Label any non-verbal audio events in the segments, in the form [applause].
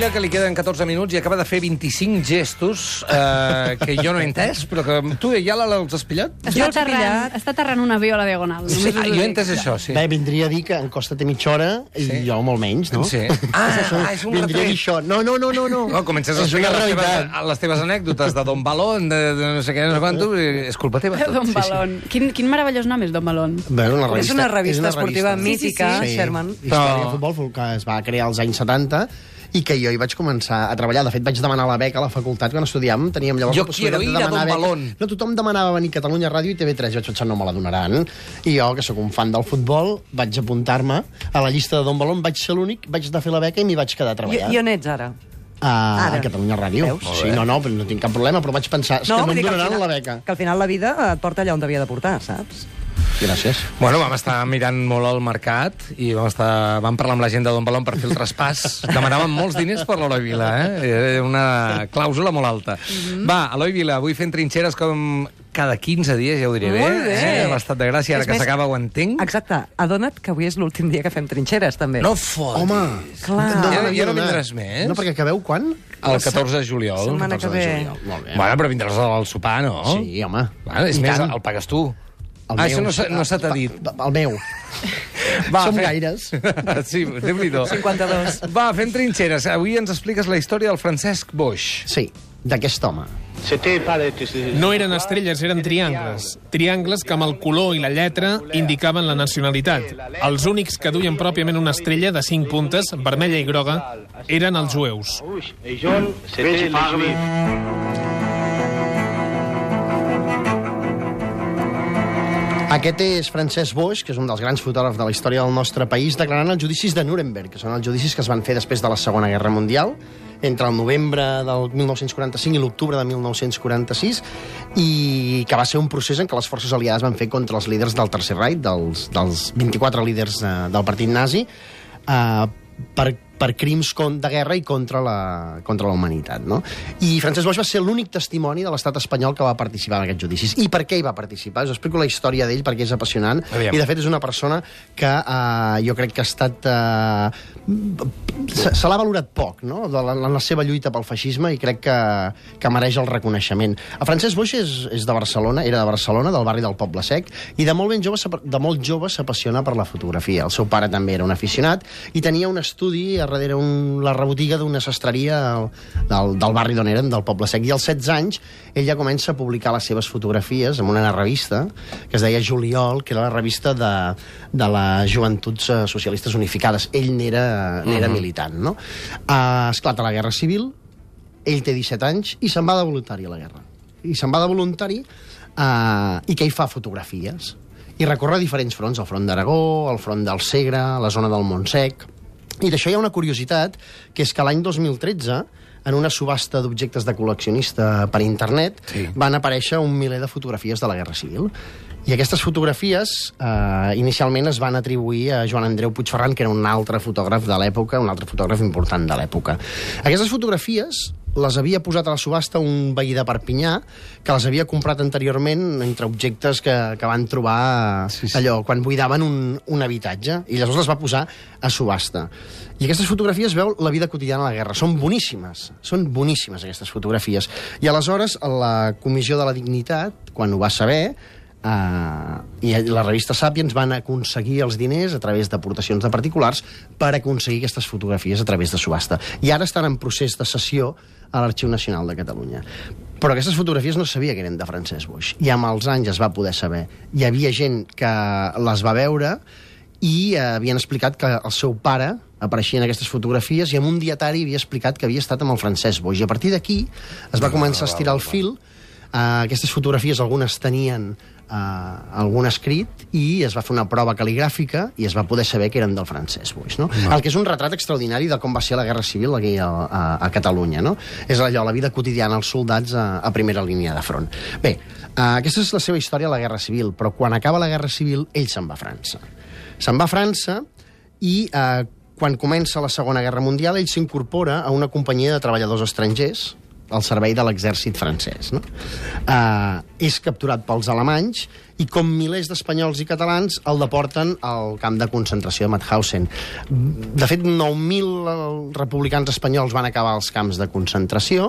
Vila, que li queden 14 minuts i acaba de fer 25 gestos eh, que jo no he entès, però que tu ja l'has espillat? Està aterrant, està aterrant un avió a la diagonal. Sí, ah, jo he entès això, sí. Bé, vindria a dir que em costa té mitja hora i Sí. jo molt menys, no? Sí. [laughs] Ah, ah, és un Vindria retret. això. No, no, no, no. no. No, comences a és una explicar les teves, les teves anècdotes de Don Balón, de, de no sé què, no sé quanto, i és culpa teva. tot. Don Balón. Quin, quin meravellós nom és Don Balón. Bé, una És una revista esportiva revista. mítica, Sí, sí, sí. Sherman. Història de futbol que es va crear als anys 70 i que jo hi vaig començar a treballar. De fet, vaig demanar la beca a la facultat quan estudiàvem. Teníem llavors Jo la possibilitat quiero de ir a demanar Don beca. Balón. No, tothom demanava venir a Catalunya Ràdio i TV3. Vaig pensar, no me la donaran. I jo, que sóc un fan del futbol, vaig apuntar-me a la llista de Don Balón. Vaig ser l'únic, vaig de fer la beca i m'hi vaig quedar a I, treballar. I on ets ara? a, Ara. a Catalunya Ràdio. Veus? Sí, no, no, però no tinc cap problema, però vaig pensar, és que no em donaran final- la beca. Que al final la vida et porta allà on t'havia de portar, saps? Gràcies. Bueno, vam estar mirant molt al mercat i vam, estar, vam parlar amb la gent de Don Balón per fer el traspàs. Demanàvem molts diners per l'Eloi Vila, eh? Era una clàusula molt alta. Va, Eloi Vila, avui fent trinxeres com cada 15 dies, ja ho diré Molt bé. Eh? A l'estat de Gràcia, ara És que més- s'acaba ho entenc. Exacte. Adona't que avui és l'últim dia que fem trinxeres, també. No fotis. Home, Clar. no, Ja- ja no vindràs més? No, perquè acabeu quan? El 14 de juliol. Setmana que 14 de ve. Molt bé. Bueno, però vindràs al sopar, no? Sí, home. Bueno, és I més, tant. el pagues tu. El ah, meu. això no, se- no dit. El meu. [laughs] Som gaires. [laughs] sí, déu-n'hi-do. 52. Va, fem trinxeres. Avui ens expliques la història del Francesc Boix. Sí, d'aquest home. No eren estrelles, eren triangles. Triangles que amb el color i la lletra indicaven la nacionalitat. Els únics que duien pròpiament una estrella de cinc puntes, vermella i groga, eren els jueus. Aquest és Francesc Boix, que és un dels grans fotògrafs de la història del nostre país, declarant els judicis de Nuremberg, que són els judicis que es van fer després de la Segona Guerra Mundial, entre el novembre del 1945 i l'octubre de 1946, i que va ser un procés en què les forces aliades van fer contra els líders del Tercer Reich, dels, dels 24 líders eh, del partit nazi, eh, per, per crims de guerra i contra la, contra la humanitat. No? I Francesc Boix va ser l'únic testimoni de l'estat espanyol que va participar en aquests judicis. I per què hi va participar? Us explico la història d'ell perquè és apassionant. Aviam. I, de fet, és una persona que eh, jo crec que ha estat... Eh, se se l'ha valorat poc, no?, de la, en la seva lluita pel feixisme i crec que, que mereix el reconeixement. A Francesc Boix és, és de Barcelona, era de Barcelona, del barri del Poble Sec, i de molt ben jove, de molt jove s'apassiona per la fotografia. El seu pare també era un aficionat i tenia un estudi a darrere un, la rebotiga d'una sastreria del, del barri d'on eren, del Poble Sec. I als 16 anys ell ja comença a publicar les seves fotografies en una revista que es deia Juliol, que era la revista de, de les Joventuts eh, Socialistes Unificades. Ell n'era n'era militant, no? Uh, esclata la Guerra Civil, ell té 17 anys i se'n va de voluntari a la guerra. I se'n va de voluntari uh, i que hi fa fotografies. I recorre diferents fronts, el front d'Aragó, el front del Segre, la zona del Montsec... I d'això hi ha una curiositat, que és que l'any 2013, en una subhasta d'objectes de col·leccionista per internet, Sí. van aparèixer un miler de fotografies de la Guerra Civil. I aquestes fotografies eh, inicialment es van atribuir a Joan Andreu Puigferran, que era un altre fotògraf de l'època, un altre fotògraf important de l'època. Aquestes fotografies les havia posat a la subhasta un veí de Perpinyà, que les havia comprat anteriorment entre objectes que, que van trobar Sí, sí. allò, quan buidaven un, un habitatge, i llavors les va posar a subhasta. I aquestes fotografies veu la vida quotidiana a la guerra. Són boníssimes, són boníssimes aquestes fotografies. I aleshores, la Comissió de la Dignitat, quan ho va saber, Uh, i la revista Sapiens van aconseguir els diners a través d'aportacions de particulars per aconseguir aquestes fotografies a través de subhasta. I ara estan en procés de sessió a l'Arxiu Nacional de Catalunya. Però aquestes fotografies no sabia que eren de Francesc Boix. I amb els anys es va poder saber. Hi havia gent que les va veure i eh, havien explicat que el seu pare apareixia en aquestes fotografies i en un dietari havia explicat que havia estat amb el Francesc Boix. I a partir d'aquí es va començar a estirar el fil Uh, aquestes fotografies algunes tenien uh, algun escrit i es va fer una prova cal·ligràfica i es va poder saber que eren del Francesc Boix. No? no. El que és un retrat extraordinari de com va ser la Guerra Civil aquí a, a, a Catalunya. No? És allò, la vida quotidiana dels soldats a, a primera línia de front. Bé, uh, aquesta és la seva història a la Guerra Civil, però quan acaba la Guerra Civil ell se'n va a França. Se'n va a França i uh, quan comença la Segona Guerra Mundial ell s'incorpora a una companyia de treballadors estrangers al servei de l'exèrcit francès. No? Uh, és capturat pels alemanys i com milers d'espanyols i catalans el deporten al camp de concentració de Mauthausen. De fet, 9.000 republicans espanyols van acabar als camps de concentració,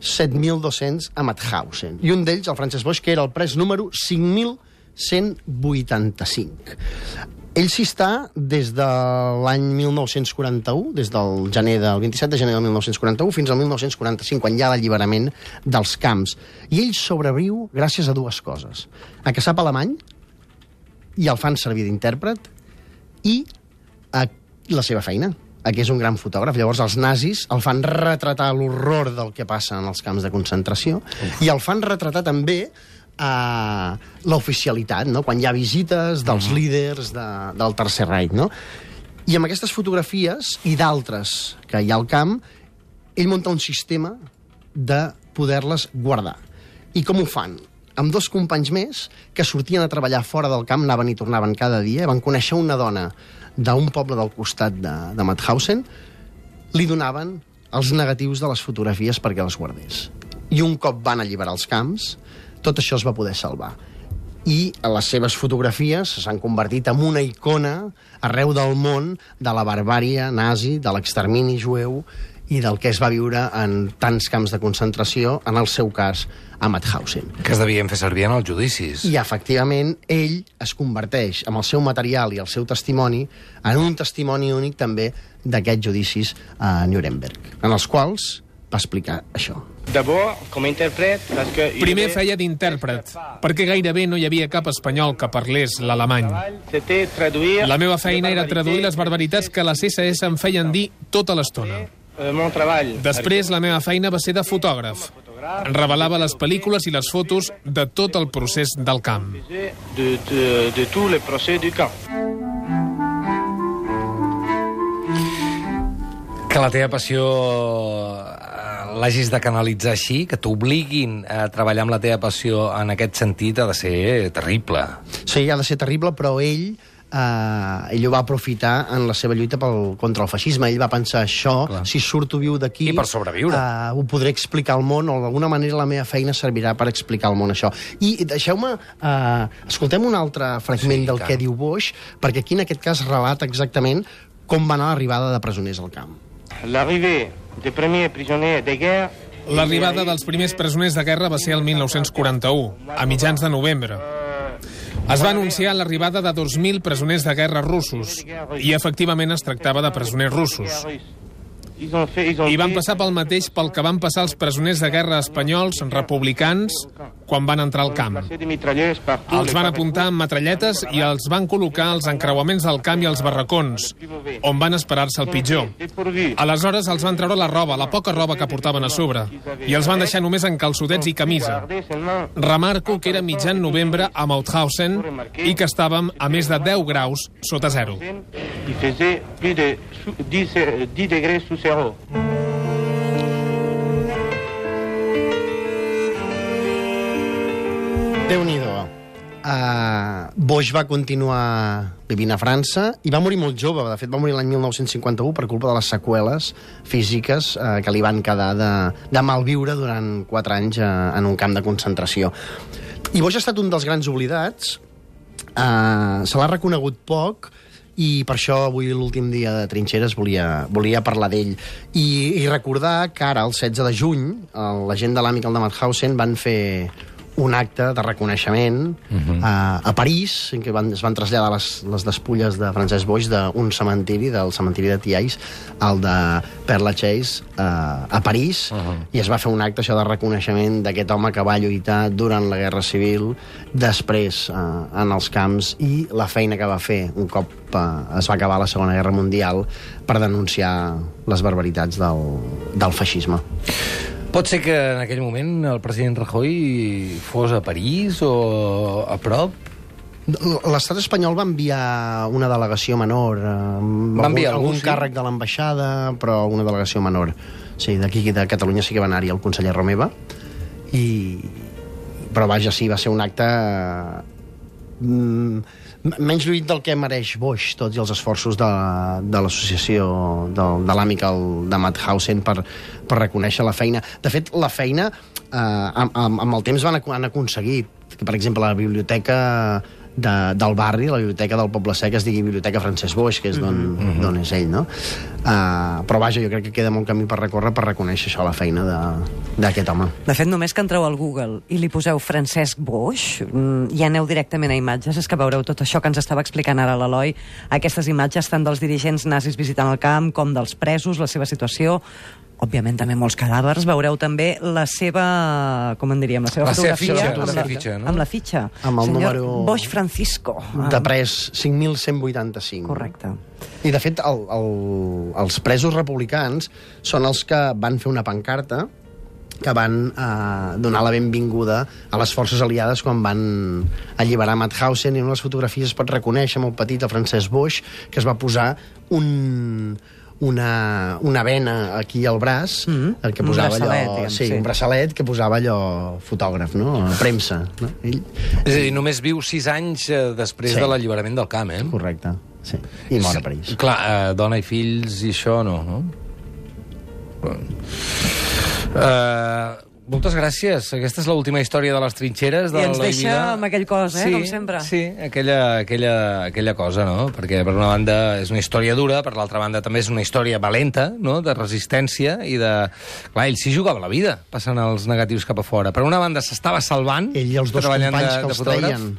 7.200 a Mauthausen. I un d'ells, el Francesc Boix, que era el pres número 5.185. Ell s'hi està des de l'any 1941, des del gener del 27 de gener del 1941 fins al 1945, quan hi ha l'alliberament dels camps. I ell sobreviu gràcies a dues coses. A que sap alemany, i el fan servir d'intèrpret, i a la seva feina a que és un gran fotògraf. Llavors els nazis el fan retratar l'horror del que passa en els camps de concentració Uf. i el fan retratar també a l'oficialitat, no? quan hi ha visites dels mm. líders de, del Tercer Reich. No? I amb aquestes fotografies i d'altres que hi ha al camp, ell munta un sistema de poder-les guardar. I com ho fan? Amb dos companys més que sortien a treballar fora del camp, anaven i tornaven cada dia, van conèixer una dona d'un poble del costat de, de Mauthausen, li donaven els negatius de les fotografies perquè les guardés. I un cop van alliberar els camps, tot això es va poder salvar i les seves fotografies s'han convertit en una icona arreu del món de la barbària nazi, de l'extermini jueu i del que es va viure en tants camps de concentració, en el seu cas, a Mauthausen. Que es devien fer servir en els judicis. I, efectivament, ell es converteix, amb el seu material i el seu testimoni, en un testimoni únic també d'aquests judicis a Nuremberg, en els quals va explicar això. Primer feia d'intèrpret, perquè gairebé no hi havia cap espanyol que parlés l'alemany. La meva feina era traduir les barbaritats que les SS em feien dir tota l'estona. Després, la meva feina va ser de fotògraf. En revelava les pel·lícules i les fotos de tot el procés del camp. De, de, de tout le procés du camp. Que la teva passió l'hagis de canalitzar així, que t'obliguin a treballar amb la teva passió en aquest sentit, ha de ser terrible. Sí, ha de ser terrible, però ell eh, ell ho va aprofitar en la seva lluita pel, contra el feixisme. Ell va pensar això, Clar. si surto viu d'aquí... I per sobreviure. Eh, ho podré explicar al món, o d'alguna manera la meva feina servirà per explicar al món això. I deixeu-me... Eh, escoltem un altre fragment sí, del que diu Boix, perquè aquí en aquest cas relata exactament com va anar l'arribada de presoners al camp. L'arrivée des premiers prisonniers de guerre L'arribada dels primers presoners de guerra va ser el 1941, a mitjans de novembre. Es va anunciar l'arribada de 2.000 presoners de guerra russos, i efectivament es tractava de presoners russos. I van passar pel mateix pel que van passar els presoners de guerra espanyols republicans quan van entrar al camp. Els van apuntar amb metralletes i els van col·locar als encreuaments del camp i als barracons, on van esperar-se el pitjor. Aleshores els van treure la roba, la poca roba que portaven a sobre, i els van deixar només en calçotets i camisa. Remarco que era mitjan novembre a Mauthausen i que estàvem a més de 10 graus sota zero. I faisait plus de 10, 10 degrés sous zero. Déu-n'hi-do. Uh, Boix va continuar vivint a França i va morir molt jove. De fet, va morir l'any 1951 per culpa de les seqüeles físiques uh, que li van quedar de, de malviure durant 4 anys uh, en un camp de concentració. I Boix ha estat un dels grans oblidats. Uh, se l'ha reconegut poc, i per això avui l'últim dia de Trinxeres volia, volia parlar d'ell. I, I recordar que ara, el 16 de juny, la gent de l'Amical de Mauthausen van fer un acte de reconeixement uh -huh. a, a París, en què van, es van traslladar les, les despulles de Francesc Boix d'un cementiri, del cementiri de Tiais, al de Père Lachaise, a, a París, uh -huh. i es va fer un acte això de reconeixement d'aquest home que va lluitar durant la Guerra Civil, després eh, en els camps, i la feina que va fer un cop eh, es va acabar la Segona Guerra Mundial per denunciar les barbaritats del, del feixisme. Pot ser que en aquell moment el president Rajoy fos a París o a prop? L'estat espanyol va enviar una delegació menor. Eh, Va enviar algú, algun sí? càrrec de l'ambaixada, però una delegació menor. Sí, d'aquí de Catalunya sí que va anar-hi el conseller Romeva. I... Però vaja, sí, va ser un acte mm, menys lluït del que mereix Boix, tots i els esforços de, de l'associació de, de de Mauthausen per, per reconèixer la feina. De fet, la feina, eh, amb, amb, amb el temps van, han aconseguit que, per exemple, la biblioteca de, del barri, la biblioteca del Poble Sec, es digui Biblioteca Francesc Boix, que és d'on mm -hmm. és ell, no? Uh, però vaja, jo crec que queda molt camí per recórrer per reconèixer això, la feina de- d'aquest home. De fet, només que entreu al Google i li poseu Francesc Boix mm, i aneu directament a imatges, és que veureu tot això que ens estava explicant ara l'Eloi. Aquestes imatges tant dels dirigents nazis visitant el camp com dels presos, la seva situació, òbviament també molts cadàvers, veureu també la seva, com en diríem, la seva La seva fotografia fitxa, amb, la seva fitxa, no? amb la fitxa. Amb el Senyor número- Boix Francisco. De pres 5.185. Correcte. I, de fet, el, el, els presos republicans són els que van fer una pancarta que van eh, donar la benvinguda a les forces aliades quan van alliberar Mauthausen i en unes fotografies es pot reconèixer molt petit a Francesc Boix que es va posar un, una, una vena aquí al braç Mhm. el que Un posava braçalet, allò, diguem, sí, sí. un braçalet que posava allò fotògraf, no? A premsa. No? Ell, És a dir, només viu sis anys eh, després Sí. de l'alliberament del camp, eh? correcte. Sí. I mor a París. Clar, eh, dona i fills i això no, no? Uh, moltes gràcies. Aquesta és l'última història de les trinxeres. De I ens deixa Vila. amb aquell cos, eh, com sempre. Sí, aquella, aquella, aquella cosa, no? Perquè per una banda és una història dura, per l'altra banda també és una història valenta, no?, de resistència i de... Clar, ell s'hi jugava la vida, passant els negatius cap a fora. Per una banda s'estava salvant... Ell i els dos companys de- que de els treien.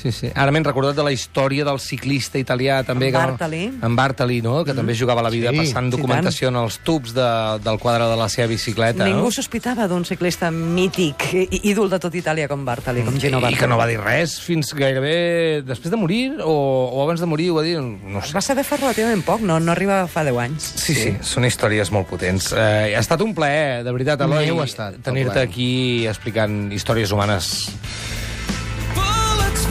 Sí, sí. Ara m'he recordat de la història del ciclista italià també. En Bartali. Que, en Bartali, no? Que també jugava la vida Sí, passant sí, documentació en els tubs de, del quadre de la seva bicicleta. Ningú no? sospitava d'un ciclista mític, i- ídol de tot Itàlia com Bartali, com Gino I Bartali. que no va dir res fins gairebé després de morir o, o abans de morir ho va dir, no sé. Va saber fer relativament poc, no, no arriba fa 10 anys. Sí, sí, són històries molt potents. Eh, ha estat un plaer, de veritat, Eloi, tenir-te aquí explicant històries humanes.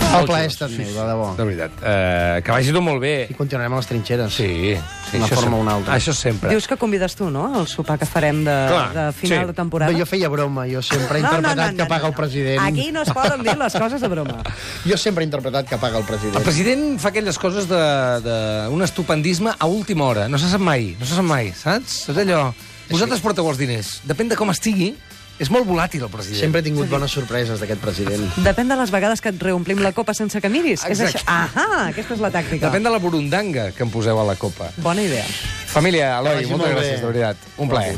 El plaer ha estat meu, de debò. De veritat. Eh, que vagi tot molt bé. I continuarem a les trinxeres. Sí, sí Una forma sempre. o una altra. Això sempre. Dius que convides tu, no?, al sopar que farem de, Clar, de final sí. de temporada. Jo feia broma, jo sempre he interpretat que paga el president. Aquí no es poden dir les coses de broma. [laughs] Jo sempre he interpretat que paga el president. El president fa aquelles coses de, de un estupendisme a última hora. No se sap mai, no se sap mai, saps? És allò... Vosaltres porteu els diners. Depèn de com estigui, és molt volàtil el president. Sempre he tingut bones sorpreses d'aquest president. Depèn de les vegades que et reomplim la copa sense que miris. És Exacte. això. Ahà, aquesta és la tàctica. Depèn de la burundanga que em poseu a la copa. Bona idea. Família, Eloi, moltes molt gràcies, bé. de veritat. Un plaer.